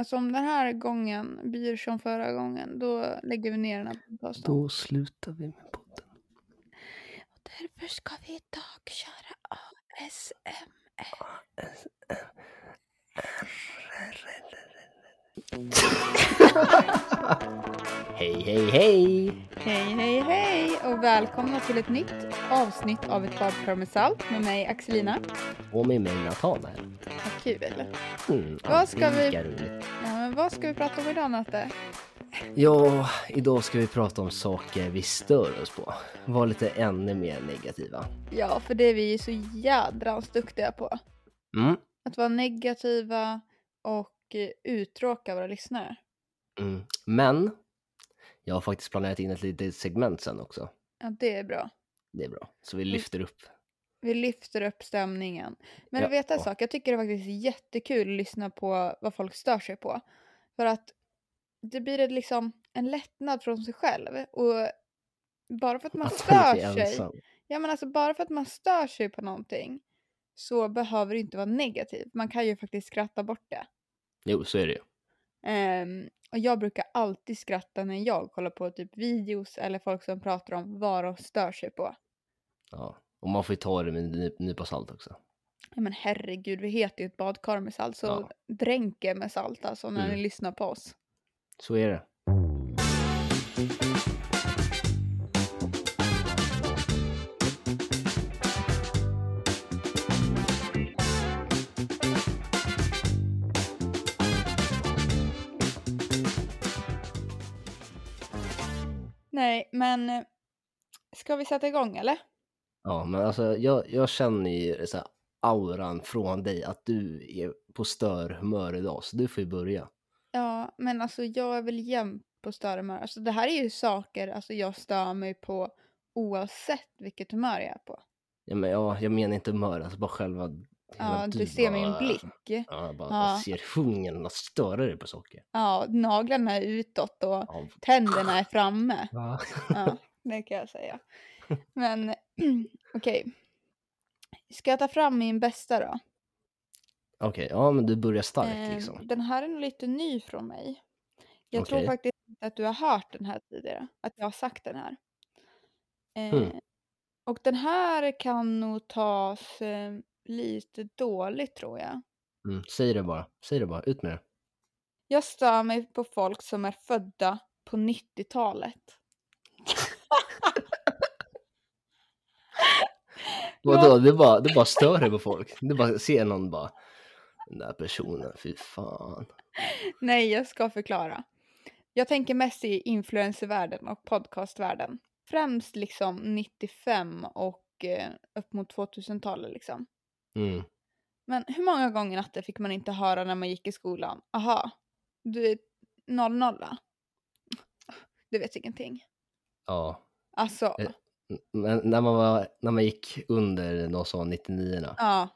Alltså om den här gången blir som förra gången, då lägger vi ner den här podcasten. Då slutar vi med podden. Och därför ska vi idag köra ASMR. Hej, hej, hej! Hej, hej, hej och välkomna till ett nytt avsnitt av ett badkar med salt med mig Axelina. Och med mig Nathanael. Vad kul. Mm, Vad ska vi-. Ja, vad ska vi prata om idag Natte? Ja, idag ska vi prata om saker vi stör oss på. Var lite ännu mer negativa. Ja, för det är vi så jädrans duktiga på. Mm, Att vara negativa och eh, uttråka våra lyssnare. mm. Men, jag har faktiskt planerat in ett litet segment sen också. Ja, det är bra. Det är bra. Så vi lyfter upp. Vi lyfter upp stämningen. Men Ja. vet en sak, jag tycker det är faktiskt jättekul att lyssna på vad folk stör sig på. För att det blir liksom en lättnad från sig själv. Och bara för att man Att man stör är sig. ensam. Ja men alltså bara för att man stör sig på någonting så behöver det inte vara negativt. Man kan ju faktiskt skratta bort det. Jo, så är det ju. Ehm, och jag brukar alltid skratta när jag kollar på typ videos eller folk som pratar om vad de stör sig på. Ja. Och man får ju ta det med en ny- nypa salt också. Ja men herregud, vi heter ju ett badkar med salt så Ja. dränk er med salt alltså när Mm. ni lyssnar på oss. Så är det. Men eh, ska vi sätta igång eller? Ja, men alltså jag, jag känner ju så här, auran från dig att du är på störhumör idag, så du får ju börja. Ja men alltså jag är väl jämt på större humör. Alltså det här är ju saker alltså, jag stör mig på oavsett vilket humör jag är på. Ja, men ja, jag menar inte humör, alltså bara själva... Ja, du ser min bara- blick. Ja, jag bara Ja. ser hungern att störa dig på saker. Ja, naglarna är utåt och Ja. tänderna är framme. Ja. Ja, det kan jag säga. Men okej. Ska jag ta fram min bästa då? Okej, ja men du börjar starkt Ehm, liksom. Den här är nog lite ny från mig. Jag tror Okej. faktiskt inte att du har hört den här tidigare. Att jag har sagt den här. Eh, Hmm. Och den här kan nog tas eh, lite dåligt tror jag. Mm, säg det bara, säg det bara, ut med det. Jag stör mig på folk som är födda på 90-talet. Vadå, du bara, du bara stör dig på folk? Du bara ser någon bara, den där personen, fy fan. Nej, jag ska förklara. Jag tänker mest i influencervärlden och podcastvärlden. Främst liksom 95 och eh, upp mot 2000-talet liksom. Mm. Men hur många gånger natten fick man inte höra när man gick i skolan? Aha, du är 00 Du vet ingenting. Ja, Alltså, Eh. men när man, var, när man gick under någon sån 99 ja.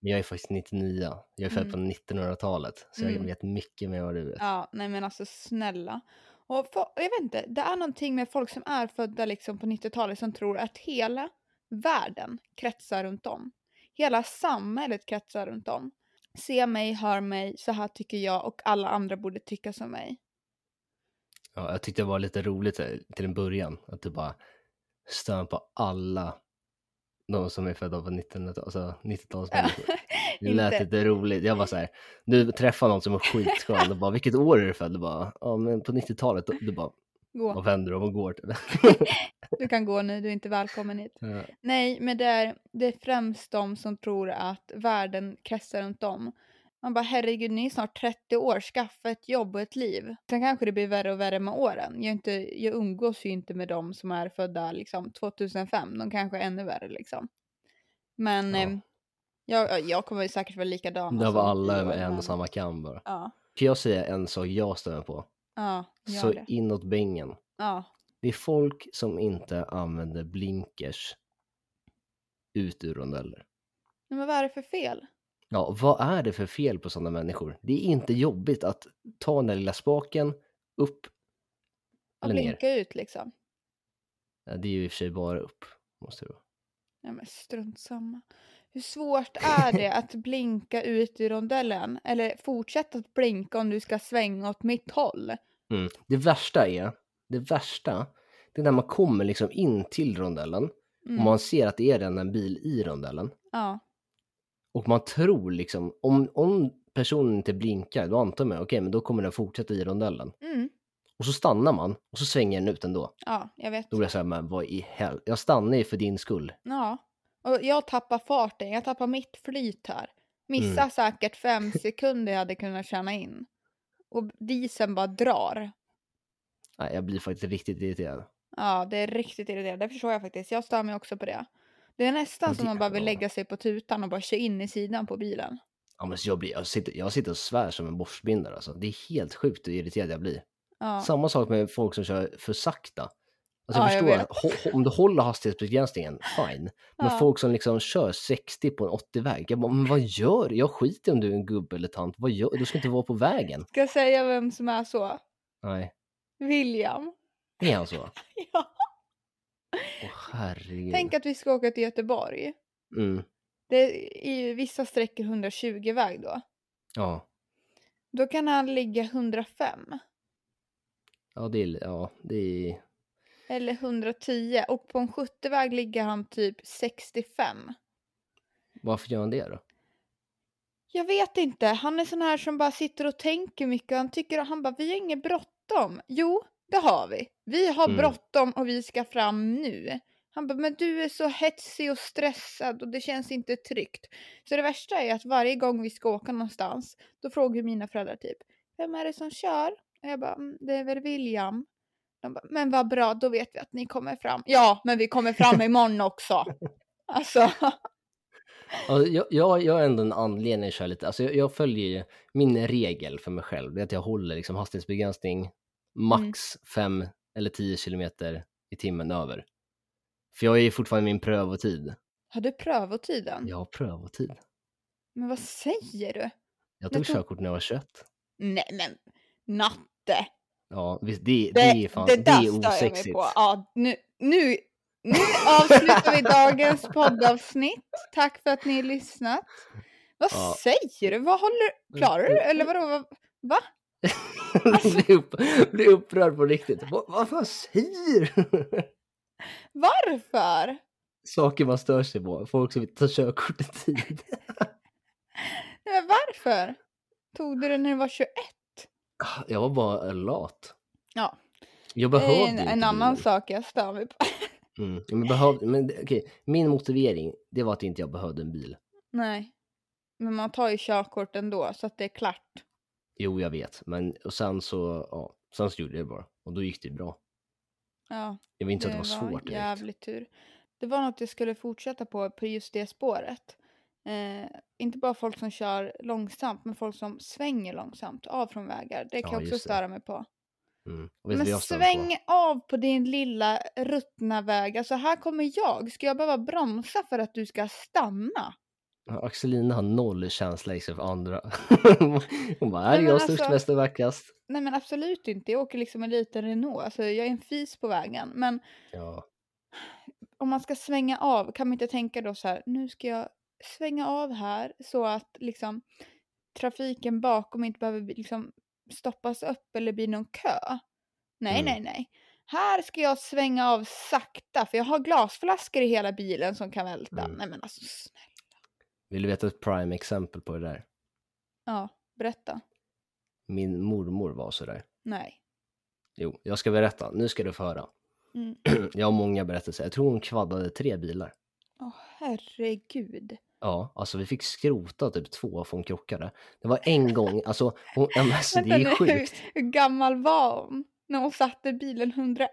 Men jag är faktiskt 99 Jag är född på 1900-talet. Så jag Mm. vet mycket mer vad du vet. Ja, nej men alltså snälla. Och få- jag vet inte, det är någonting med folk som är födda liksom på 90-talet som tror att hela världen kretsar runt om. Hela samhället kretsar runt om. Se mig, hör mig, så här tycker jag och alla andra borde tycka som mig. Ja, jag tyckte det var lite roligt eh, till en början. Att du bara stör på alla de som är födda på 1900-talet, alltså 90-talsmänniskor. Det lät lite roligt. Jag var så här, du träffar någon som är skitskön och bara, vilket år är du född? Du bara, ja men på 90-talet. Du bara, Gå. vad vänder de och går typ. Du kan gå nu, du är inte välkommen hit. Ja. Nej, men det är, det är främst de som tror att världen kretsar runt om. Man bara herregud, ni är snart 30 år, skaffa ett jobb och ett liv. Sen kanske det blir värre och värre med åren. Jag, inte, jag umgås ju inte med de som är födda liksom 2005, de kanske är ännu värre liksom. Men Ja. eh, jag, jag kommer ju säkert vara likadan. Det alltså, var om alla med en och samma kam bara. Ja, Kan jag säga en sak jag mig på? Ja, gör Så det. inåt bängen. Ja, Det är folk som inte använder blinkers ut ur rondeller. men vad är det för fel? Ja, vad är det för fel på sådana människor? Det är inte jobbigt att ta den där lilla spaken upp Att eller ner. blinka ut liksom. Ja, det är ju i och för sig bara upp, måste det vara. Ja men strunt samma. Hur Hur svårt är det att blinka ut i rondellen? Eller fortsätta att blinka om du ska svänga åt mitt håll? Mm. Det värsta är, det värsta, det är när man kommer liksom in till rondellen Mm. och man ser att det är redan en bil i rondellen. Ja. Och man tror liksom, om, om personen inte blinkar, då antar man, okej, men då kommer den fortsätta i rondellen. Mm. Och så stannar man och så svänger den ut ändå. ja, jag vet. Då blir jag såhär, men vad i hel... Jag stannar ju för din skull. Ja. Och jag tappar farten, jag tappar mitt flyt här. Missar säkert fem sekunder jag hade kunnat tjäna in. Och dieseln bara drar. Nej, jag blir faktiskt riktigt irriterad. Ja, det är riktigt irriterande. Det förstår jag faktiskt. Jag stör mig också på det. Det är nästan Men som det- man bara vill lägga sig på tutan och bara köra in i sidan på bilen. Ja, men jag, blir, jag, sitter, jag sitter och svär som en borstbindare alltså. Det är helt sjukt hur irriterad jag blir. Ja. Samma sak med folk som kör för sakta. Alltså Ja, jag jag förstår, ho- om du håller hastighetsbegränsningen, fine. Men Ja. folk som liksom kör 60 på en 80-väg, jag bara, men vad gör du? Jag skiter om du är en gubbe eller tant, vad gör du? ska inte vara på vägen. Ska jag säga vem som är så? Nej, William. är han så? Ja. Åh herregud. Tänk att vi ska åka till Göteborg. Mm, Det är i vissa sträckor 120 väg då. ja. Då kan han ligga 105. Ja, det är, ja, det är, Eller 110. Och på en 70-väg ligger han typ 65. varför gör han det då? Jag vet inte. Han är sån här som bara sitter och tänker mycket. Han tycker han bara, vi har inget bråttom. Jo, det har vi. Vi har Mm. bråttom och vi ska fram nu. Han bara, men du är så hetsig och stressad och det känns inte tryggt. Så det värsta är att varje gång vi ska åka någonstans, då frågar mina föräldrar typ, vem är det som kör? Och jag bara, "Mm, det är väl William. De bara, men vad bra, då vet vi att ni kommer fram. Ja, men vi kommer fram imorgon också. Alltså, Alltså, jag, jag, jag har ändå en anledning att köra lite, alltså jag, jag följer ju min regel för mig själv, det är att jag håller liksom hastighetsbegränsning max 5 eller 10 kilometer i timmen över. För jag är ju fortfarande i min prövotid. har du prövotiden? Jag har prövotid. Men vad säger du? Jag Men tog tog- körkort när jag var 21. Nej men, Natte. Ja, visst, det, Det, det är fan, det det, är osexigt. Ja, nu, nu, nu avslutar vi dagens poddavsnitt. Tack för att ni har lyssnat. Vad Ja. säger du? Vad håller Klarar du? Eller vadå? Vad- Va? Alltså- blir, upp, blir upprörd på riktigt. Vad, vad fan säger du? Varför? Saker man stör sig på. Folk som inte tar körkort i tid. Men varför? Tog du det när du var 21? Jag var bara lat. Ja. Jag Det behövde är en, inte en annan bilen. sak jag stör mig på. Mm. Men behövde, men det- okej, min motivering, det var att inte jag behövde en bil. Nej. Men man tar ju körkort ändå så att det är klart. Jo, jag vet, men och sen så, ja, sen så gjorde jag det bara och då gick det bra. Ja. Jag vill inte säga att det var svårt direkt. jävligt tur. Det var något jag skulle fortsätta på, på just det spåret. Eh, inte bara folk som kör långsamt, men folk som svänger långsamt av från vägar. Det kan Ja, jag också just det. störa mig på. Mm. Men sväng på? av på din lilla ruttna väg. Alltså här kommer jag. Ska jag behöva bromsa för att du ska stanna? Ja, Axelina har noll känsla liksom för andra. Hon bara, är jag störst, alltså- bäst och vackrast. Nej men absolut inte. Jag åker liksom en liten Renault. Alltså jag är en fis på vägen. Men Ja, om man ska svänga av, kan man inte tänka då så här, nu ska jag svänga av här så att liksom trafiken bakom inte behöver liksom stoppas upp eller bli någon kö. Nej, Mm. nej, nej. Här ska jag svänga av sakta för jag har glasflaskor i hela bilen som kan välta. Mm. Nej men alltså snälla. vill du veta ett prime exempel på det där? Ja, berätta. Min mormor var sådär. Nej. Jo, jag ska berätta. Nu ska du få höra. Mm. Jag har många berättelser. Jag tror hon kvaddade tre bilar. Åh herregud. Ja, alltså vi fick skrota typ två för hon krockade. Det var en gång, alltså, hon, alltså det är Vänta sjukt. Hur, hur gammal var hon? När hon satte bilen 101?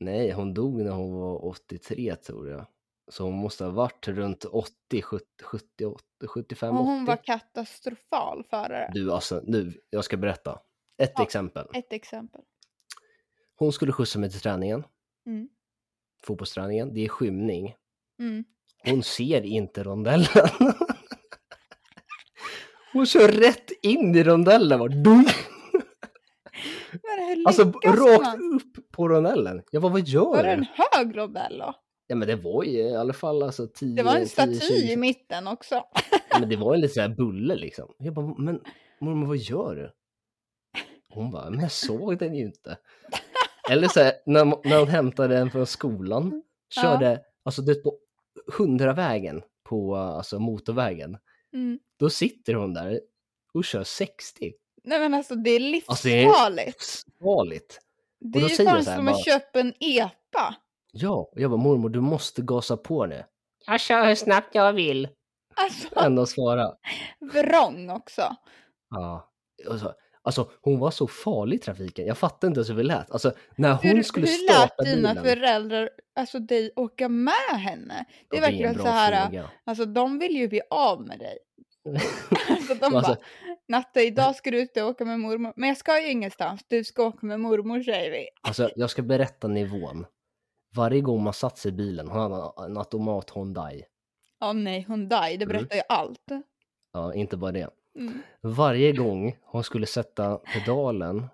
Nej, hon dog när hon var 83 tror jag. Så hon måste ha varit runt 80, 70, 78, 75, Och 80. hon var katastrofal förare. Du alltså, nu, jag ska berätta. Ett Ja. exempel. Ett exempel. Hon skulle skjutsa mig till träningen, Mm. fotbollsträningen. Det är skymning. Mm. Hon ser inte rondellen. Hon kör rätt in i rondellen. Bara, Alltså rakt man? upp på rondellen. Jag bara, vad gör Var det en hög rondell då? Ja men det var ju i alla fall alltså 10 Det var en 10, staty 20, i mitten också. Ja, men det var en lite sån här bulle liksom. Jag bara, men mormor vad gör du? Hon bara, men jag såg den ju inte. Eller så här, när, när hon hämtade den från skolan, Ja. körde, alltså det på hundravägen på alltså, motorvägen. Mm. Då sitter hon där och kör 60. Nej men alltså det är Alltså, det är- livsfarligt. Farligt. Det är då ju fan som att köpa en epa. Ja, och jag bara, mormor du måste gasa på nu. Jag kör hur snabbt jag vill. Alltså Ändå svara. vrång också. Ja. Och så, alltså hon var så farlig i trafiken. Jag fattar inte ens hur det lät. Alltså när hon hur, skulle hur lät dina bilen. föräldrar, alltså dig, åka med henne? Det är Ja, verkligen så här, fråga. alltså de vill ju bli av med dig. alltså de Alltså- bara, Natte idag ska du ut och åka med mormor. Men jag ska ju ingenstans, du ska åka med mormor säger vi. Alltså jag ska berätta nivån. Varje gång man satt sig i bilen, hon hade en automat Hyundai. Ja nej, Hyundai, det Mm. berättar ju allt. Ja, inte bara det. Mm. Varje gång hon skulle sätta pedalen,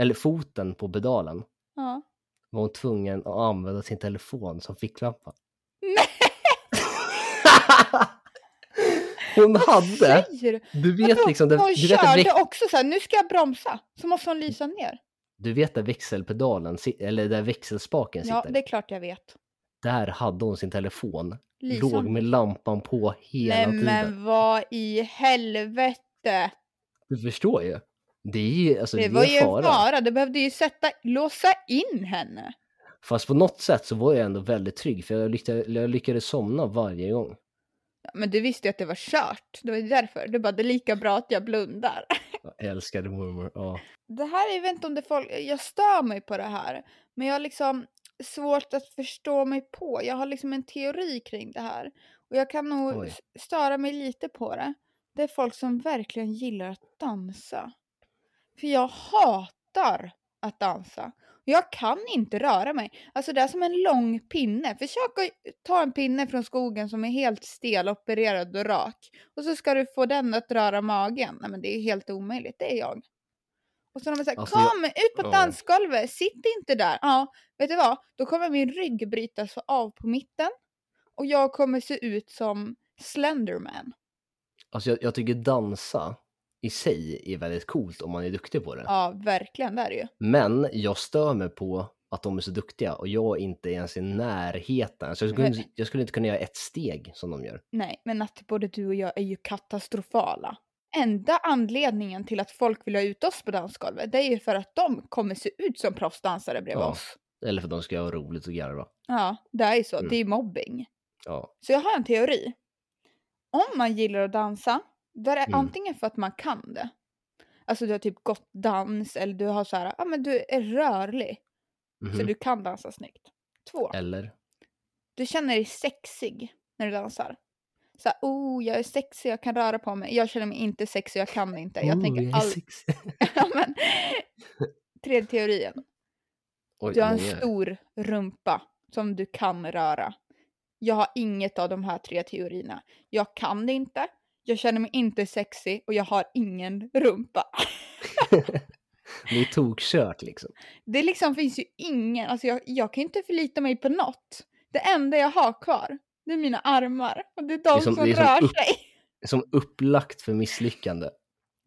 eller foten på pedalen, Ja. var hon tvungen att använda sin telefon som ficklampa. Nej, hon hade, du? du vet liksom, det, hon du, vet körde väx, också så här, nu ska jag bromsa. Så måste hon lysa ner. du vet där växelpedalen, eller där växelspaken Ja, sitter. det är klart jag vet. Där hade hon sin telefon, Lysa. låg med lampan på hela Nej tiden. men vad i helvete. Du förstår ju. Det är alltså, Det det var är ju fara. fara. Du behövde ju sätta, låsa in henne. Fast på något sätt så var jag ändå väldigt trygg för jag lyckades, jag lyckades somna varje gång. Ja, Men du visste ju att det var kört. Det var därför. Du bara, det är lika bra att jag blundar. Jag älskade mormor. Ja. Det här, jag vet inte om det folk, jag stör mig på det här. Men jag liksom svårt att förstå mig på. Jag har liksom en teori kring det här. Och jag kan nog Oj. störa mig lite på det. Det är folk som verkligen gillar att dansa. För jag hatar att dansa. Jag kan inte röra mig. Alltså det är som en lång pinne. Försök att ta en pinne från skogen som är helt stel, opererad och rak. Och så ska du få den att röra magen. Nej men det är helt omöjligt, det är jag. Och så har de sagt, Alltså, jag- kom ut på ja. dansgolvet, sitt inte där. Ja, vet du vad? Då kommer min rygg brytas av på mitten. Och jag kommer se ut som Slenderman. Alltså jag, jag tycker dansa i sig är väldigt coolt om man är duktig på det. Ja, verkligen, det är det ju. Men jag stör mig på att de är så duktiga och jag inte ens i närheten. Så jag, skulle, jag skulle inte kunna göra ett steg som de gör. Nej, men att både du och jag är ju katastrofala. Enda anledningen till att folk vill ha ut oss på dansgolvet, det är ju för att de kommer se ut som proffsdansare bredvid Ja. oss. Eller för att de ska ha roligt och garva. Ja, det är ju så. Mm. Det är mobbing. Ja. Så jag har en teori. Om man gillar att dansa, då är det Mm. antingen för att man kan det. Alltså du har typ gått dans eller du har så här, ja men du är rörlig. Så Mhm. du kan dansa snyggt. Två, Eller? du känner dig sexig när du dansar. Så här, oh jag är sexig, jag kan röra på mig. Jag känner mig inte sexig, jag kan inte. Jag Oh, tänker är all... ja, men... Tredje teorin. Oj, Du har en stor rumpa som du kan röra. Jag har inget av de här tre teorierna. Jag kan det inte, jag känner mig inte sexig och jag har ingen rumpa. Det är tokkört liksom. Det liksom finns ju ingen, alltså jag, jag kan inte förlita mig på något. Det enda jag har kvar, det är mina armar. Och det är de är som- som, det är som rör upp- sig. Som upplagt för misslyckande.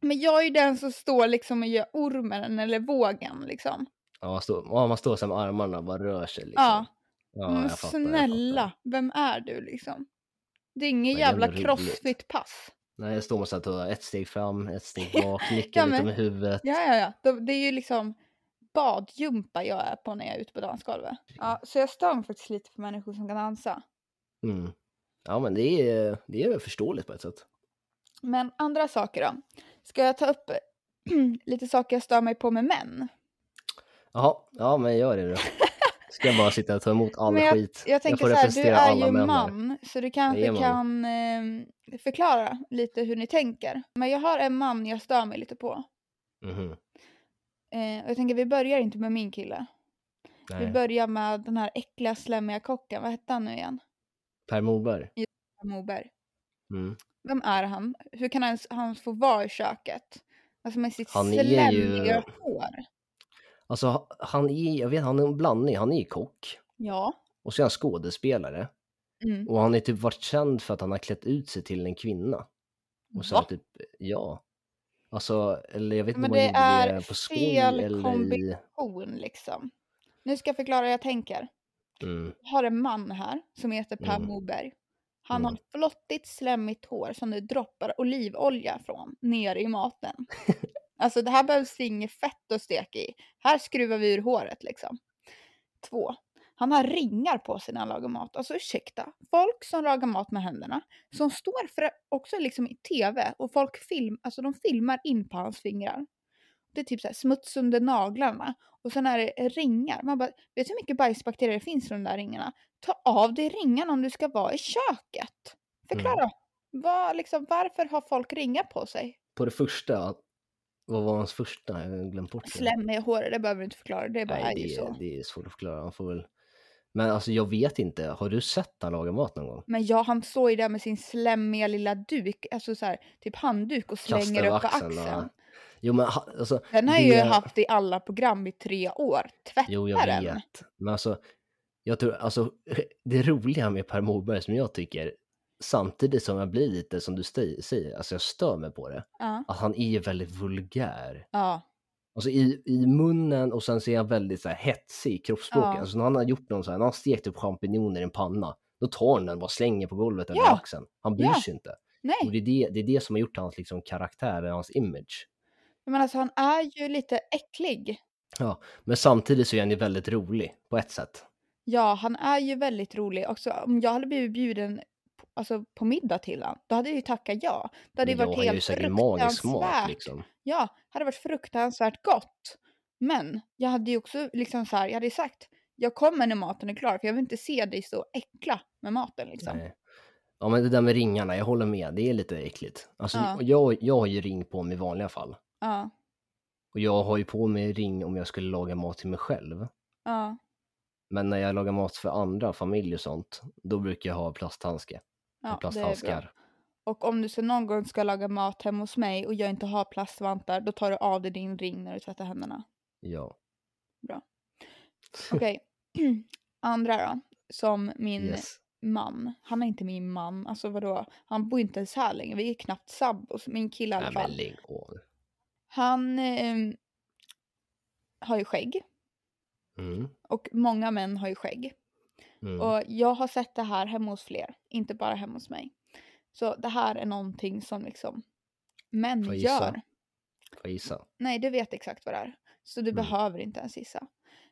Men jag är ju den som står liksom och gör ormen eller vågen liksom. Ja, man står, ja, man står så med armarna och bara rör sig. Liksom. Ja, ja men fattar, snälla, vem är du liksom? Det är ingen Vad jävla jävla crossfit-pass. Nej, jag står man så här, ett steg fram, ett steg bak, nickar Ja, lite med huvudet. Ja, ja, ja. De- Det är ju liksom badjumpa jag är på när jag är ute på dansgolvet. Ja, så jag stör mig faktiskt lite på människor som kan dansa. Mm. Ja, men det är, det är förståeligt på ett sätt. Men andra saker då? Ska jag ta upp lite saker jag stör mig på med män? Jaha, ja men gör det då. Ska jag bara sitta och ta emot all jag, skit? jag tänker får så här, du är ju män här. man, så du kanske Jag man. kan eh, förklara lite hur ni tänker. Men jag har en man jag stör mig lite på. Mhm. Eh, och jag tänker vi börjar inte med min kille. Vi Nej. börjar med den här äckliga slemmiga kocken. Vad hette han nu igen? Per Morberg. Moberg. Mm. Vem är han? Hur kan han, han få vara i köket? Alltså med sitt Han är ju- slemmiga hår. Alltså han är, jag vet han är en blandning, han är ju kock. Ja, Och så är han skådespelare. Mm. Och han är typ varit känd för att han har klätt ut sig till en kvinna. Och så Va? typ, ja. Alltså, eller jag vet inte Men om han det gjorde är det på skoj fel eller i... kombination liksom. Nu ska jag förklara hur jag tänker. Mm, Jag har en man här som heter Per Mm. Moberg. Han har flottigt slemmigt hår som det droppar olivolja från ner i maten. alltså det här behövs inget fett att steka i. Här skruvar vi ur håret liksom. Två. Han har ringar på sig när han lagar mat. Alltså ursäkta. Folk som lagar mat med händerna. Som står för också liksom i tv och folk film, alltså de filmar in på hans fingrar. Det är typ så här smuts under naglarna. Och sen är det ringar. Man bara, vet du hur mycket bajsbakterier det finns i de där ringarna? Ta av dig ringarna om du ska vara i köket. Förklara. Vad, liksom, varför har folk ringar på sig? På det första, vad var hans första? Jag har glömt bort det. Slem i håret, det behöver du inte förklara. Det bara Nej, är det, så. är- det är svårt att förklara. Han får väl... Men alltså jag vet inte, har du sett han laga mat någon gång? Men ja, han står ju där med sin slemmiga lilla duk, alltså så här, typ handduk och slänger upp på axeln, axeln. Jo men ha- alltså, Den har jag ju det- haft i alla program i tre år. Tvätta Jo, jag den. vet. Men alltså, jag tror, alltså, det roliga med Per Morberg som jag tycker, samtidigt som jag blir lite, som du säger, alltså jag stör mig på det, Ja. att han är väldigt vulgär. ja. Alltså i, i munnen och sen så är han väldigt så här hetsig i kroppsspråket. Ja. Alltså när han har gjort någon så här, när han stekt upp champinjoner i en panna, då tar han den och bara slänger på golvet eller Ja. axeln. Han bryr Ja. sig inte. Och Nej, det är det, det är det som har gjort hans liksom, karaktär, hans image. Men alltså han är ju lite äcklig. Ja, men samtidigt så är han ju väldigt rolig på ett sätt. Ja, han är ju väldigt rolig. Också om jag hade blivit bjuden alltså, på middag till honom, då hade jag ju tackat ja. Det hade ju Ja, varit ju helt säkert magisk mat fruktansvärt. liksom. Ja, hade varit fruktansvärt gott. Men jag hade ju också liksom så här, jag hade ju sagt, jag kommer när maten är klar för jag vill inte se dig stå och äckla med maten liksom. Nej. Ja men det där med ringarna, jag håller med, det är lite äckligt. Alltså Ja. jag, jag har ju ring på mig i vanliga fall. Ja, Och jag har ju på mig ring om jag skulle laga mat till mig själv. ja, Men när jag lagar mat för andra, familj och sånt, då brukar jag ha plasthandske. ja, bra. plasthandskar. Och om du så någon gång ska laga mat hemma hos mig och jag inte har plastvantar, då tar du av dig din ring när du tvättar händerna. Ja. Okej, andra då. Som min Yes. man. Han är inte min man. Alltså vadå? Han bor inte ens här längre. Vi är knappt sambos. Min kille i alla Nej men fall. lägg av. Han eh, har ju skägg. Mm. Och många män har ju skägg. Mm. Och jag har sett det här hemma hos fler. Inte bara hemma hos mig. Så det här är någonting som liksom män Får gör. Får gissa? Nej, du vet exakt vad det är. Så du Mm. behöver inte ens gissa.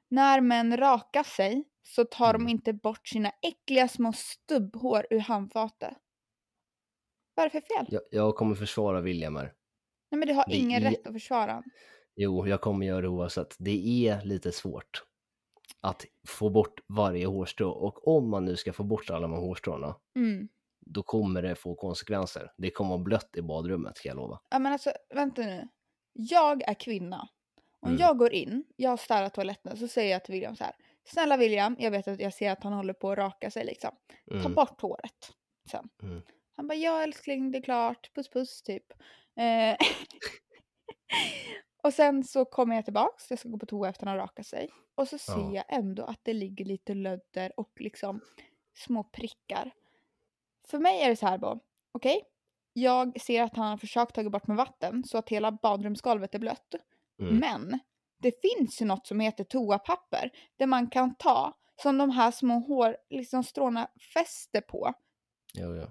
När män rakar sig så tar Mm. de inte bort sina äckliga små stubbhår ur handfatet. Vad är det för fel? Jag, jag kommer försvara William här. Nej men du har Det ingen är- rätt att försvara. Jo, jag kommer göra det oavsett. Det är lite svårt att få bort varje hårstrå och om man nu ska få bort alla de här hårstråna, Mm. då kommer det få konsekvenser. Det kommer vara blött i badrummet, ska jag lova. Ja men alltså, vänta nu. Jag är kvinna. Om Mm. jag går in, jag har städat toaletten, så säger jag till William så här. Snälla William, jag vet att jag ser att han håller på att raka sig liksom. Ta Mm. bort håret. Sen. Mm. Han bara, ja älskling, det är klart. Puss puss typ. Eh, och sen så kommer jag tillbaks, jag ska gå på toa efter att han rakat sig. Och så ser Ja. jag ändå att det ligger lite lödder och liksom små prickar. För mig är det så här bara, okej. jag ser att han har försökt ta bort med vatten så att hela badrumsgolvet är blött. Mm. Men det finns ju något som heter toapapper där man kan ta som de här små hår, liksom stråna fäster på. Jo, jo.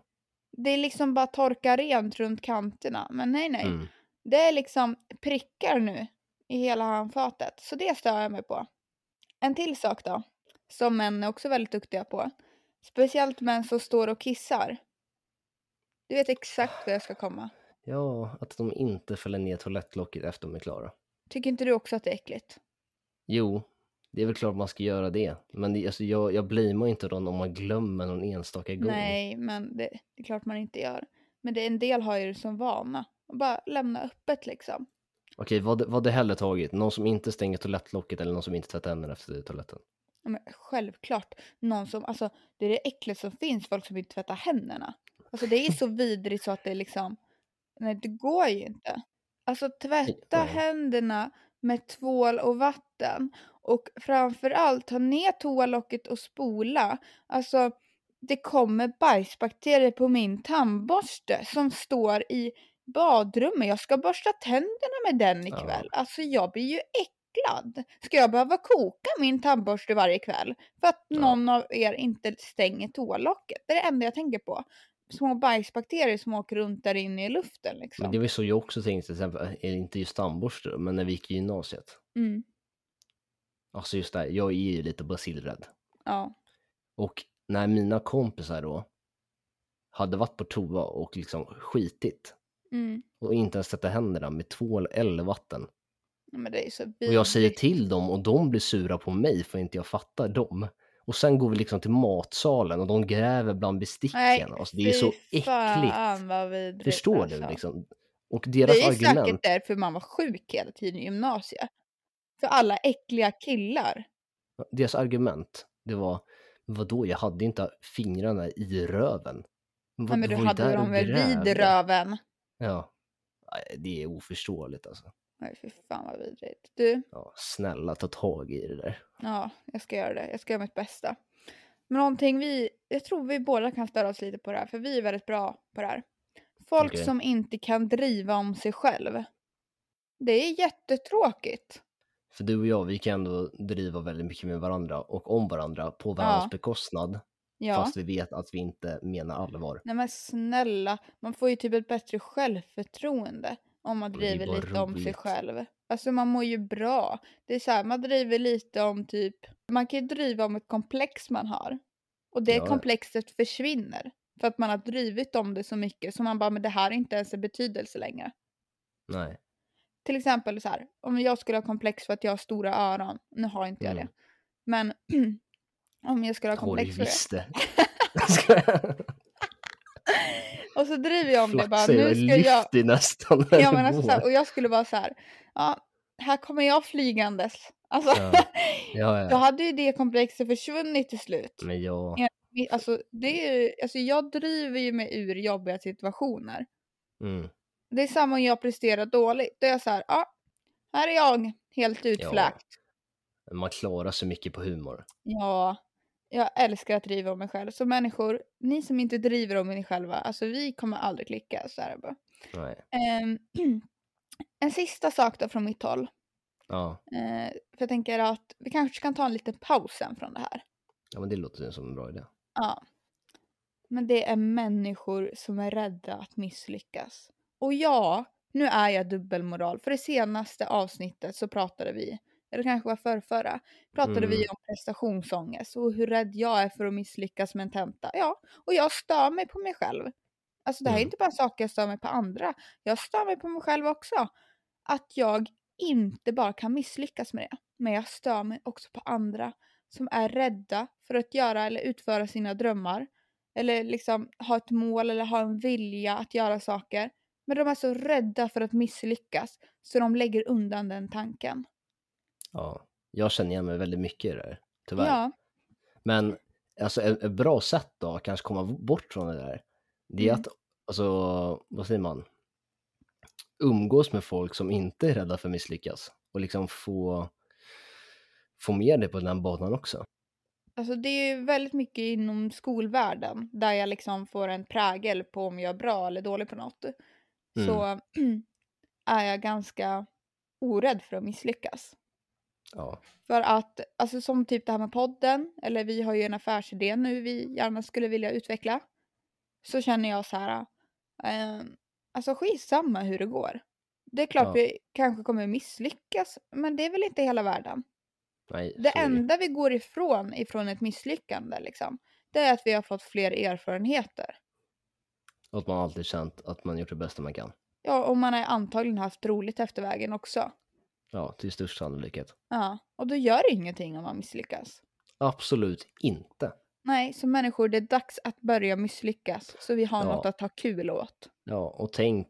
Det är liksom bara torka rent runt kanterna. Men nej, nej. Mm. Det är liksom prickar nu i hela handfatet. Så det stör jag mig på. En till sak då, som män är också väldigt duktiga på. Speciellt män som står och kissar. Du vet exakt vad jag ska komma. Ja, att de inte fäller ner toalettlocket efter de är klara. Tycker inte du också att det är äckligt? Jo, det är väl klart man ska göra det. Men det, alltså, jag, jag blamear inte dem om man glömmer någon enstaka gång. Nej, men det, det är klart man inte gör. Men det, en del har ju det som vana. Och bara lämna öppet liksom. Okej, vad, vad det hellre tagit? Någon som inte stänger toalettlocket eller någon som inte tvättar händerna efter toaletten? Ja, men självklart. Någon som, alltså, det är det äckligaste som finns, folk som inte tvättar händerna. Alltså det är så vidrigt så att det liksom, nej det går ju inte. Alltså tvätta händerna med tvål och vatten. Och framförallt ta ner toalocket och spola. Alltså det kommer bajsbakterier på min tandborste som står i badrummet. Jag ska borsta tänderna med den Ja. ikväll. Alltså jag blir ju äcklad. Ska jag behöva koka min tandborste varje kväll för att Ja. någon av er inte stänger toalocket? Det är det enda jag tänker på. Små bajsbakterier som åker runt där inne i luften Men liksom. det var ju så jag också tänkte, till exempel, inte just tandborste men när vi gick i gymnasiet. Mm. Alltså just det, här, jag är ju lite basilrädd. Ja. Och när mina kompisar då hade varit på toa och liksom skitit Mm. och inte ens tvättat händerna med tvål eller vatten. Men det är så Och jag säger till dem och de blir sura på mig för inte jag fattar dem. Och sen går vi liksom till matsalen och de gräver bland besticken. Nej, alltså, det är så äckligt. Förstår alltså. du? Liksom? Och Det deras är ju säkert argument. därför man var sjuk hela tiden i gymnasiet. För alla äckliga killar. Deras argument, det var vadå, jag hade inte fingrarna i röven. Vad- Nej men du hade dem väl vid röven? Ja. Det är oförståeligt alltså. Nej fy fan vad vidrigt. Du, Ja, snälla ta tag i det där. ja jag ska göra det. Jag ska göra mitt bästa. Men någonting vi, jag tror vi båda kan störa oss lite på det här för vi är väldigt bra på det här. Folk Okej. som inte kan driva om sig själv. Det är jättetråkigt. För du och jag, vi kan ändå driva väldigt mycket med varandra och om varandra på varandras Ja. bekostnad. Ja. Fast vi vet att vi inte menar allvar. Nej men snälla, man får ju typ ett bättre självförtroende om man driver lite om sig roligt. själv. Alltså man mår ju bra. Det är så här, man driver lite om typ, man kan ju driva om ett komplex man har. Och det Ja. komplexet försvinner. För att man har drivit om det så mycket så man bara, men det här är inte ens en betydelse längre. Nej. Till exempel så här, om jag skulle ha komplex för att jag har stora öron, nu har inte jag Mm. det. Men om jag skulle ha komplex för det. Och så driver jag om det bara, Flaxar nu jag ska jag... lyfter nästan Ja men alltså så här, och jag skulle vara så här, ja, här kommer jag flygandes. Alltså, Ja. Ja, då ja. hade ju det komplexet försvunnit till slut. Men jag... Ja. Alltså, det är alltså jag driver ju mig ur jobbiga situationer. Mm. Det är samma om jag presterar dåligt. Då är jag så här, ja, här är jag helt utfläkt. Man klarar så mycket på humor. Ja, jag älskar att driva om mig själv. Så människor, ni som inte driver om er själva, alltså vi kommer aldrig klicka. Så är det bara. Ehm, en sista sak då från mitt håll. Ja. Eh, för jag tänker att vi kanske kan ta en liten paus sen från det här. ja, men det låter som en bra idé. Ja. Men det är människor som är rädda att misslyckas. Och ja, nu är jag dubbelmoral. För det senaste avsnittet så pratade vi, eller kanske var förrförra, pratade Mm. vi om prestationsångest och hur rädd jag är för att misslyckas med en tenta. Ja, och jag stör mig på mig själv. Alltså det här är Mm. inte bara saker jag stör mig på andra. Jag stör mig på mig själv också. Att jag inte bara kan misslyckas med det. Men jag stör mig också på andra som är rädda för att göra eller utföra sina drömmar. Eller liksom ha ett mål eller ha en vilja att göra saker. Men de är så rädda för att misslyckas så de lägger undan den tanken. Ja. Jag känner igen mig väldigt mycket i det där. Tyvärr. Ja, Men alltså ett, ett bra sätt då att kanske komma bort från det där. Det är Mm. att, alltså, vad säger man? Umgås med folk som inte är rädda för att misslyckas. Och liksom få, få med det på den banan också. alltså det är ju väldigt mycket inom skolvärlden där jag liksom får en prägel på om jag är bra eller dålig på något. Så är jag ganska orädd för att misslyckas. Ja. För att, alltså som typ det här med podden, eller vi har ju en affärsidé nu vi gärna skulle vilja utveckla. Så känner jag så här, eh, alltså skitsamma hur det går. Det är klart Ja. vi kanske kommer misslyckas, men det är väl inte hela världen. Nej, det. enda vi går ifrån, ifrån ett misslyckande liksom, det är att vi har fått fler erfarenheter. Och att man alltid känt att man gjort det bästa man kan. Ja, och man har antagligen haft roligt efter vägen också. Ja, till största sannolikhet. Ja, och då gör det ingenting om man misslyckas. Absolut inte. Nej, så människor, det är dags att börja misslyckas så vi har Ja. något att ha kul åt. Ja, och tänk,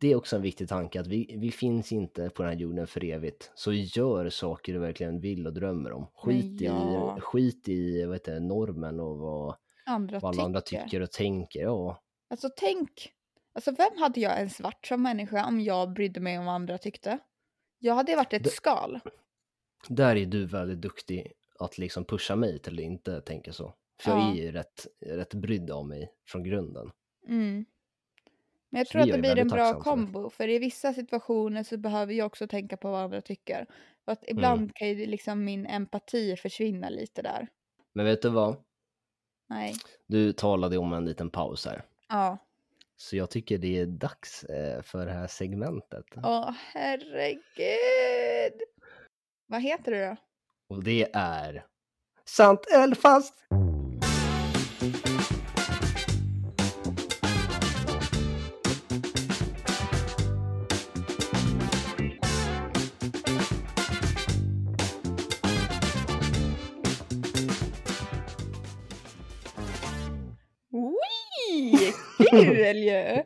det är också en viktig tanke att vi, vi finns inte på den här jorden för evigt. Så gör saker du verkligen vill och drömmer om. Skit, ja. i, skit i vad heter normen och vad, Andra vad alla tycker. andra tycker och tänker. Ja, Alltså tänk, alltså vem hade jag en svart som människa om jag brydde mig om vad andra tyckte? Jag hade varit ett Det- skal. Där är du väldigt duktig att liksom pusha mig till att inte tänka så. För jag Ja. är ju rätt, rätt brydd av mig från grunden. Mm. Men jag Så tror att det jag blir en bra tacksam för. kombo. För i vissa situationer så behöver jag också tänka på vad andra tycker. För att ibland Mm. kan ju liksom min empati försvinna lite där. Men vet du vad? Nej. Du talade om en liten paus här. Ja. Så jag tycker det är dags eh, för det här segmentet. Åh herregud. Vad heter det då? Och det är Sant eller falskt? Kul ju!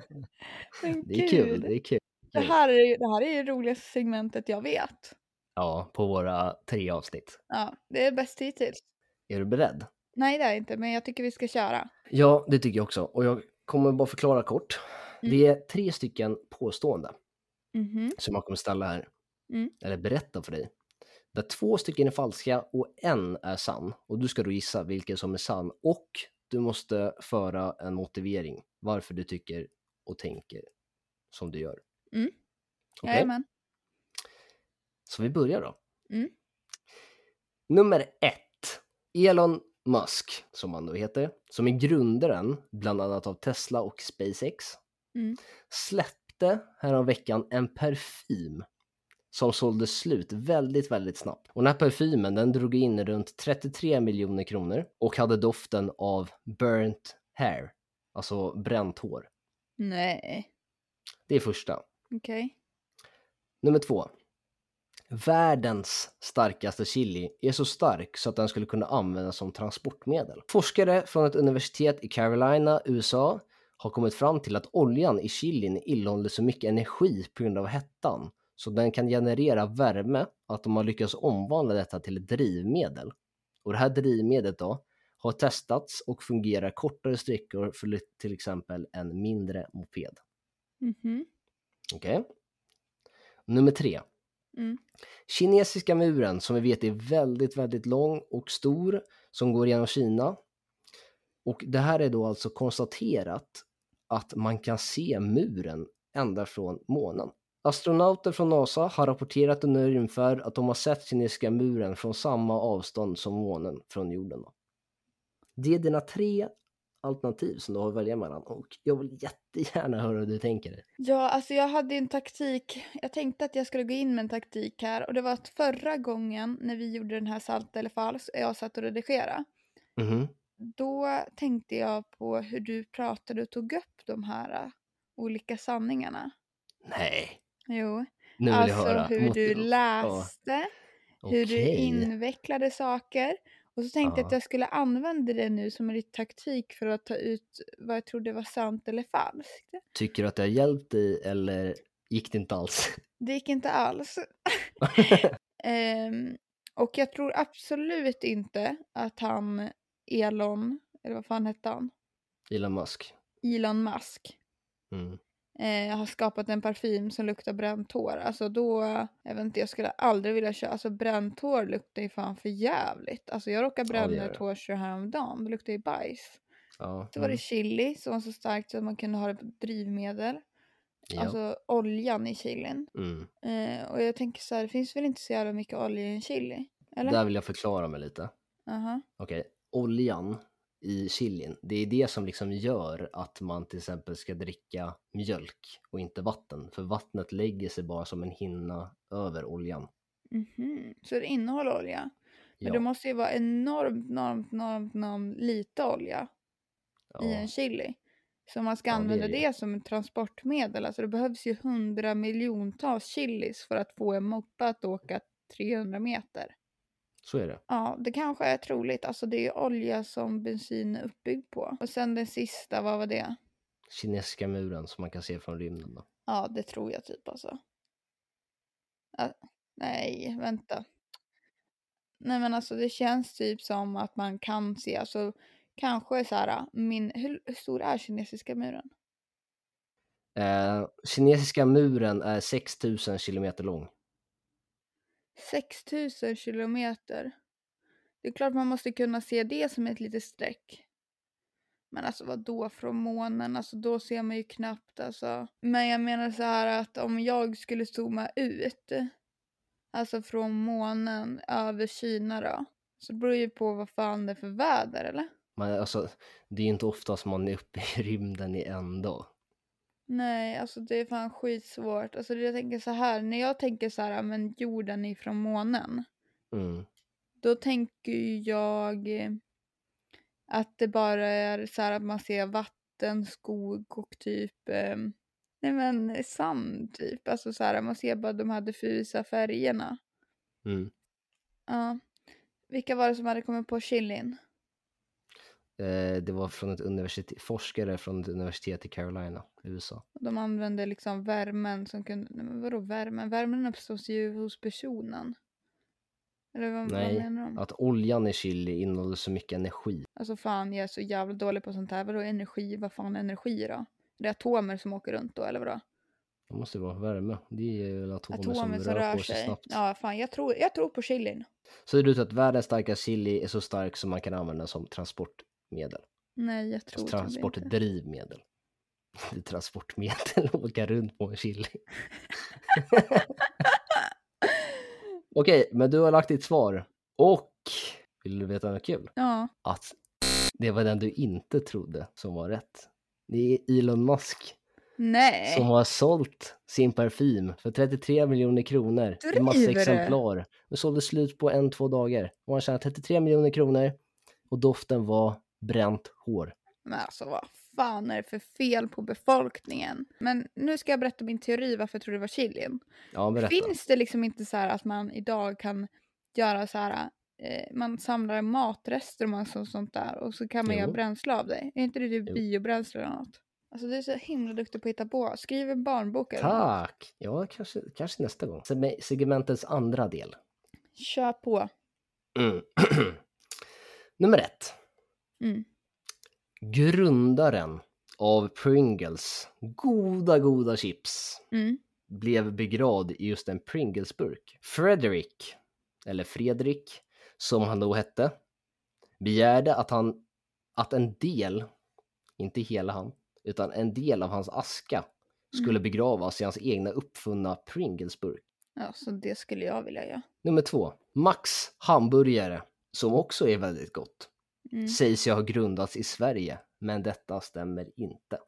Men Det är kul, det är kul. Det här är, det här är det roligaste segmentet jag vet. Ja, på våra tre avsnitt. Ja, det är bäst hittills. Är du beredd? Nej, det är jag inte, men jag tycker vi ska köra. Ja, det tycker jag också. Och jag kommer bara förklara kort. Mm. Det är tre stycken påståenden Mhm. som jag kommer ställa här. Mm. Eller berätta för dig. Där två stycken är falska och en är sann. Och du ska då gissa vilken som är sann. Och du måste föra en motivering varför du tycker och tänker som du gör. Mm. Okej? Jajamän. Så vi börjar då. Mm. Nummer ett. Elon Musk, som han då heter, som är grundaren bland annat av Tesla och SpaceX, Mm. släppte häromveckan en parfym som sålde slut väldigt, väldigt snabbt. Och den här parfymen den drog in runt 33 miljoner kronor och hade doften av burnt hair, alltså bränt hår. Nej, Det är första. okej. Nummer två. Världens starkaste chili är så stark så att den skulle kunna användas som transportmedel. Forskare från ett universitet i Carolina, USA har kommit fram till att oljan i chilin innehåller så mycket energi på grund av hettan så den kan generera värme att de har lyckats omvandla detta till ett drivmedel. Och det här drivmedlet då har testats och fungerar kortare sträckor för till exempel en mindre moped. Mhm. Okej? Nummer tre. Mm. Kinesiska muren som vi vet är väldigt, väldigt lång och stor som går genom Kina. Och det här är då alltså konstaterat att man kan se muren ända från månen. Astronauter från NASA har rapporterat under rymdfärd att de har sett kinesiska muren från samma avstånd som månen från jorden. Då. Det är dina tre alternativ som du har att välja mellan och jag vill jättegärna höra hur du tänker. Ja, alltså jag hade en taktik. Jag tänkte att jag skulle gå in med en taktik här och det var att förra gången när vi gjorde den här sant eller falskt och jag satt och redigerade. Mhm. Då tänkte jag på hur du pratade och tog upp de här äh, olika sanningarna. Nej, Jo, nu vill jag alltså höra. hur Mot- du Ja, läste, hur du invecklade saker. Och så tänkte jag Ja. att jag skulle använda det nu som en liten taktik för att ta ut vad jag trodde var sant eller falskt. Tycker du att det har hjälpt dig eller gick det inte alls? Det gick inte alls. Ehm, och jag tror absolut inte att han, Elon, eller vad fan hette han? Elon Musk. Elon Musk. Mm. Eh, har skapat en parfym som luktar bränt hår. Alltså då, jag vet inte, jag skulle aldrig vilja köra. Alltså bränt hår luktar ju fan för jävligt. Alltså jag råkade bränna ett det. hår så häromdagen. Det luktar ju bajs. Ja. Så var det mm. chili som var så starkt så att man kunde ha det på drivmedel. ja. Alltså oljan i chilin. mm. Eh, och jag tänker så här, det finns väl inte så jävla mycket olja i en chili? Eller? Där vill jag förklara mig lite. Aha. Okej, oljan i chilin, det är det som liksom gör att man till exempel ska dricka mjölk och inte vatten. För vattnet lägger sig bara som en hinna över oljan. Mhm. Så det innehåller olja? Men Ja, det måste ju vara enormt, enormt, enormt, enormt lite olja i ja. en chili. Så man ska Ja, det använda det det, ju. som ett transportmedel, alltså det behövs ju hundra miljontals chilis för att få en moppe att åka 300 meter. Så är det. Ja, det kanske är troligt. Alltså det är olja som bensin är uppbyggd på. Och sen den sista, vad var det? Kinesiska muren som man kan se från rymden. Då. Ja, det tror jag typ alltså. Ja, nej, vänta. Nej men alltså det känns typ som att man kan se, alltså kanske så här, min, hur, hur stor är kinesiska muren? Eh, kinesiska muren är 6000 kilometer lång. 6000 kilometer. Det är klart man måste kunna se det som ett litet streck. Men alltså vad då från månen? Alltså då ser man ju knappt alltså. Men jag menar så här att om jag skulle zooma ut. Alltså från månen över Kina då. Så det beror ju på vad fan det är för väder eller? Men alltså, det är inte ofta som man är uppe i rymden i en dag. Nej, alltså det är fan skitsvårt. Alltså jag tänker så här, när jag tänker så här, men jorden är från månen. Mm. Då tänker jag att det bara är så här att man ser vatten, skog och typ eh, nej men sand typ. Alltså så här, man ser bara de här diffusa färgerna. Mm. Ja. Vilka var det som hade kommit på chilin? Eh, det var från ett universitet, forskare från ett universitet i Carolina, USA. De använde liksom värmen som kunde, nej men vadå värmen? Värmen uppstås ju hos personen. Eller vad, vad Nej, menar de? att oljan i chili innehåller så mycket energi. Alltså fan jag är så jävla dålig på sånt här. Vadå energi? Vad fan är energi då? Är det atomer som åker runt då eller vadå? Det måste vara värme. Det är väl atomer, Atomer som, rör, på sig snabbt. Ja fan jag tror, jag tror på chilin. Så det är ut att världens starkaste chili är så stark som man kan använda som transportmedel. Nej jag tror Alltså typ inte. transportdrivmedel. Det är transportmedel att åka runt på en chili. Okej, men du har lagt ditt svar. Och vill du veta något kul? Ja. Att det var den du inte trodde som var rätt. Det är Elon Musk Nej. som har sålt sin parfym för 33 miljoner kronor i massa Driver exemplar. Det sålde slut på en, två dagar. Och han tjänade 33 miljoner kronor och doften var bränt hår. Men alltså vad fan är det för fel på befolkningen? Men nu ska jag berätta min teori varför jag tror det var chilin. Ja, berätta. Finns det liksom inte så här att man idag kan göra så här, eh, man samlar matrester och massa sånt där och så kan man Jo. göra bränsle av det. Är inte det typ biobränsle eller något? Alltså du är så himla duktig på att hitta på. Skriv en barnbok eller något. Tack! Ja, kanske, kanske nästa gång. Seg- Segmentets andra del. Kör på. Mm. Nummer ett. Mm. Grundaren av Pringles goda, goda chips Mm. blev begravd i just en Pringles-burk. Frederick, eller Fredrik, som han då hette, begärde att han att en del, inte hela han, utan en del av hans aska skulle begravas i hans egna uppfunna Pringles-burk. Ja, så det skulle jag vilja göra. Nummer två, Max hamburgare, som också är väldigt gott, Mm. sägs ju ha grundats i Sverige, men detta stämmer inte.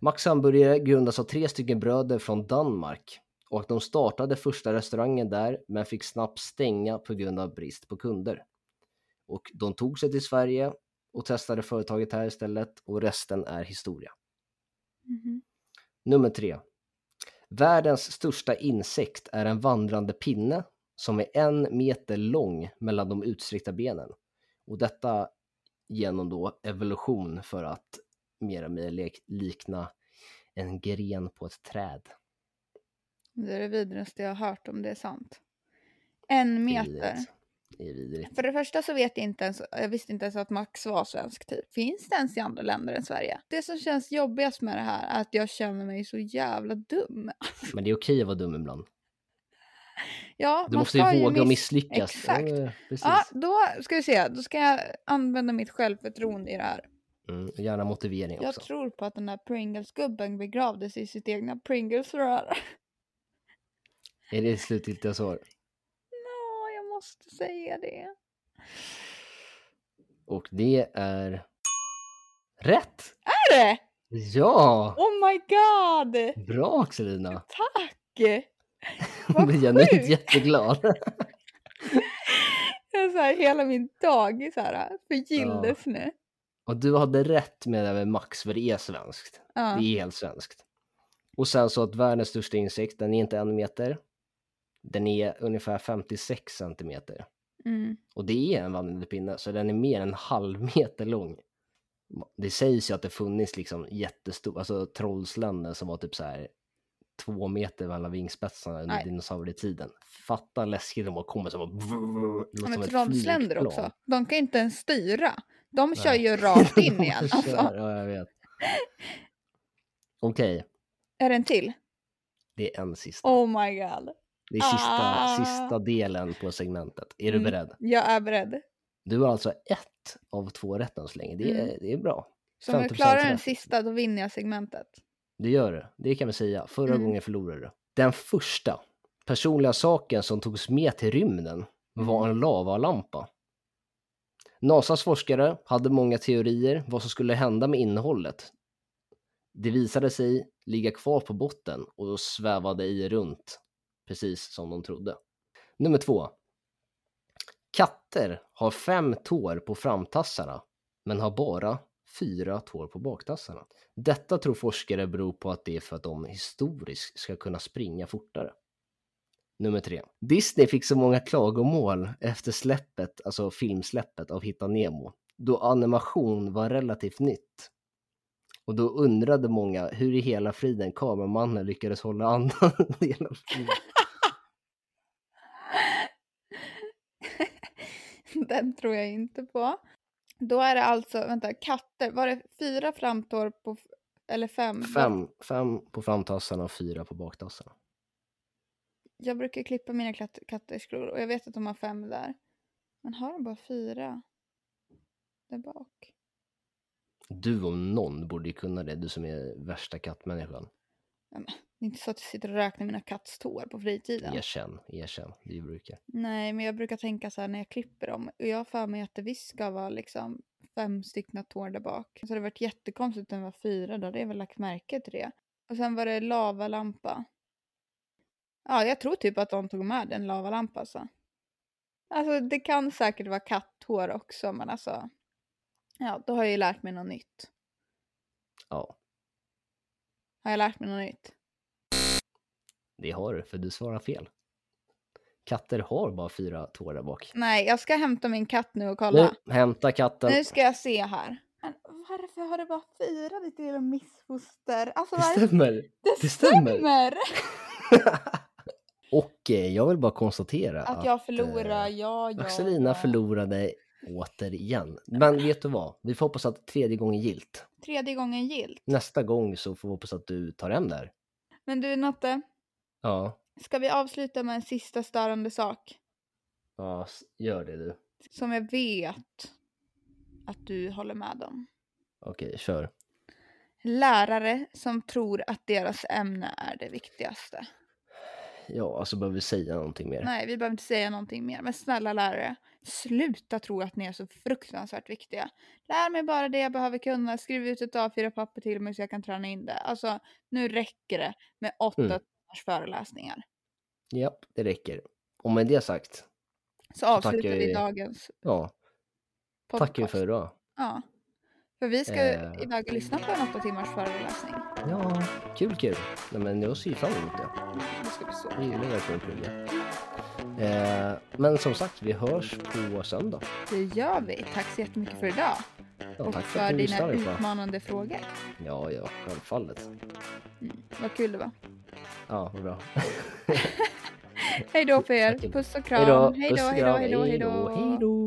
Max hamburgare grundas av tre stycken bröder från Danmark och de startade första restaurangen där men fick snabbt stänga på grund av brist på kunder. Och de tog sig till Sverige och testade företaget här istället och resten är historia. Mhm. Nummer tre. Världens största insekt är en vandrande pinne som är en meter lång mellan de utsträckta benen. Och detta genom då evolution för att mer och mer likna en gren på ett träd. Det är det vidrigaste jag har hört om det är sant. En meter. Det är vidrigt. För det första så vet jag inte ens, jag visste inte ens att Max var svensk typ. Finns det ens i andra länder än Sverige? Det som känns jobbigast med det här är att jag känner mig så jävla dum. Men det är okej att vara dum ibland. Ja, Du måste ju våga miss- misslyckas. Exakt. Ja. Ja, då ska vi se. Då ska jag använda mitt självförtroende i det här. Mm, gärna motivering Jag också. tror på att den här Pringles-gubben begravdes i sitt egna Pringles-rör. Är det slutgiltiga svar? Ja, jag måste säga det. Och det är rätt! Är det? Ja! Oh my god! Bra Axelina! Tack! Vad blir genuint jätteglad. Så här, hela min dag så här, förgylldes nu. Och du hade rätt med det här med Max, för det är svenskt. Ja. Det är helt svenskt. Och sen så att världens största insekt, den är inte en meter. Den är ungefär 56 centimeter. Mm. Och det är en vandrande pinne, så den är mer än en halv meter lång. Det sägs ju att det funnits liksom jättestor, alltså trollsländer som var typ så här två meter mellan vingspetsarna under dinosaurietiden. Fatta läskigt om man kommer som bara... Ja, låter som ett också. De kan inte ens styra. De kör Nej. ju rakt in De igen. kör, Alltså. Ja, jag vet. Okej, Är det en till? det är en sista. Oh my god. Det är sista, Ah. sista delen på segmentet. Är du Mm. beredd? Jag är beredd. Du har alltså ett av två rätt än så länge. Det är, Mm. det är bra. Så om jag 50% klarar den sista då vinner jag segmentet. Det gör det. Det kan vi säga. Förra Mm. gången förlorade du. Den första personliga saken som togs med till rymden var Mm. en lavalampa. NASAs forskare hade många teorier vad som skulle hända med innehållet. Det visade sig ligga kvar på botten och svävade i runt, precis som de trodde. Nummer två. Katter har fem tår på framtassarna, men har bara fyra tår på baktassarna. Detta tror forskare beror på att det är för att de historiskt ska kunna springa fortare. Nummer tre. Disney fick så många klagomål efter släppet, alltså filmsläppet av Hitta Nemo, då animation var relativt nytt. Och då undrade många hur i hela friden kameramannen lyckades hålla andan hela filmen. Den tror jag inte på. Då är det alltså, vänta, katter. Var det fyra framtår på, eller fem? Fem, fem på framtassarna och fyra på baktassarna. Jag brukar klippa mina katt, katters klor och jag vet att de har fem där. Men har de bara fyra? Där bak. Du om någon borde ju kunna det, du som är värsta kattmänniskan. Det är inte så att jag sitter och räknar mina kattstår på fritiden. Erkänn, erkänn, det brukar. Nej, men jag brukar tänka så här när jag klipper dem. Och jag har för mig att det visst ska vara liksom fem stycken tår där bak. Så det hade varit jättekonstigt om det var fyra. Då hade jag väl lagt märke till det. Och sen var det lavalampa. Ja, jag tror typ att de tog med en lavalampa alltså. Alltså det kan säkert vara kattår också, men alltså. Ja, då har jag ju lärt mig något nytt. Ja, Har jag lärt mig något nytt? Det har du, för du svarar fel. Katter har bara fyra tår där bak. Nej, jag ska hämta min katt nu och kolla. Nu, hämta katten. Nu ska jag se här. Men varför har det bara fyra ditt lilla missfoster? Alltså Det stämmer. Det, det stämmer. stämmer! Och eh, jag vill bara konstatera Att jag förlorar, eh, ja, ja. Axelina förlorade återigen. Men vet du vad? Vi får hoppas att tredje gången gilt. Tredje gången gilt. Nästa gång så får vi hoppas att du tar hem där. Men du Natte, Ja, ska vi avsluta med en sista störande sak? ja gör det du. Som jag vet att du håller med om. Okej, kör. Lärare som tror att deras ämne är det viktigaste. Ja, alltså behöver vi säga någonting mer? Nej, vi behöver inte säga någonting mer. Men snälla lärare, sluta tro att ni är så fruktansvärt viktiga. Lär mig bara det jag behöver kunna. Skriv ut ett A4-papper till mig så jag kan träna in det. Alltså, nu räcker det med åtta Mm. Timmars föreläsningar. Ja, det räcker. Och med det sagt, Så avslutar vi dagens ja, podcast. tackar vi för idag. Ja. För vi ska Eh. iväg och lyssna på en åtta timmars föreläsning. Ja, kul kul. Nej, men jag ser fram emot det. Det ska bli så Jag gillar verkligen att plugga. Eh, men som sagt, vi hörs på söndag. Det gör vi. Tack så jättemycket för idag. Ja, och för dina lyssnade. på. utmanande frågor. Ja, ja, självfallet. Mm. Vad kul det var. Ja, vad bra. Hej då på er. Puss och kram. Hej då, hej då, hej då. Hej då.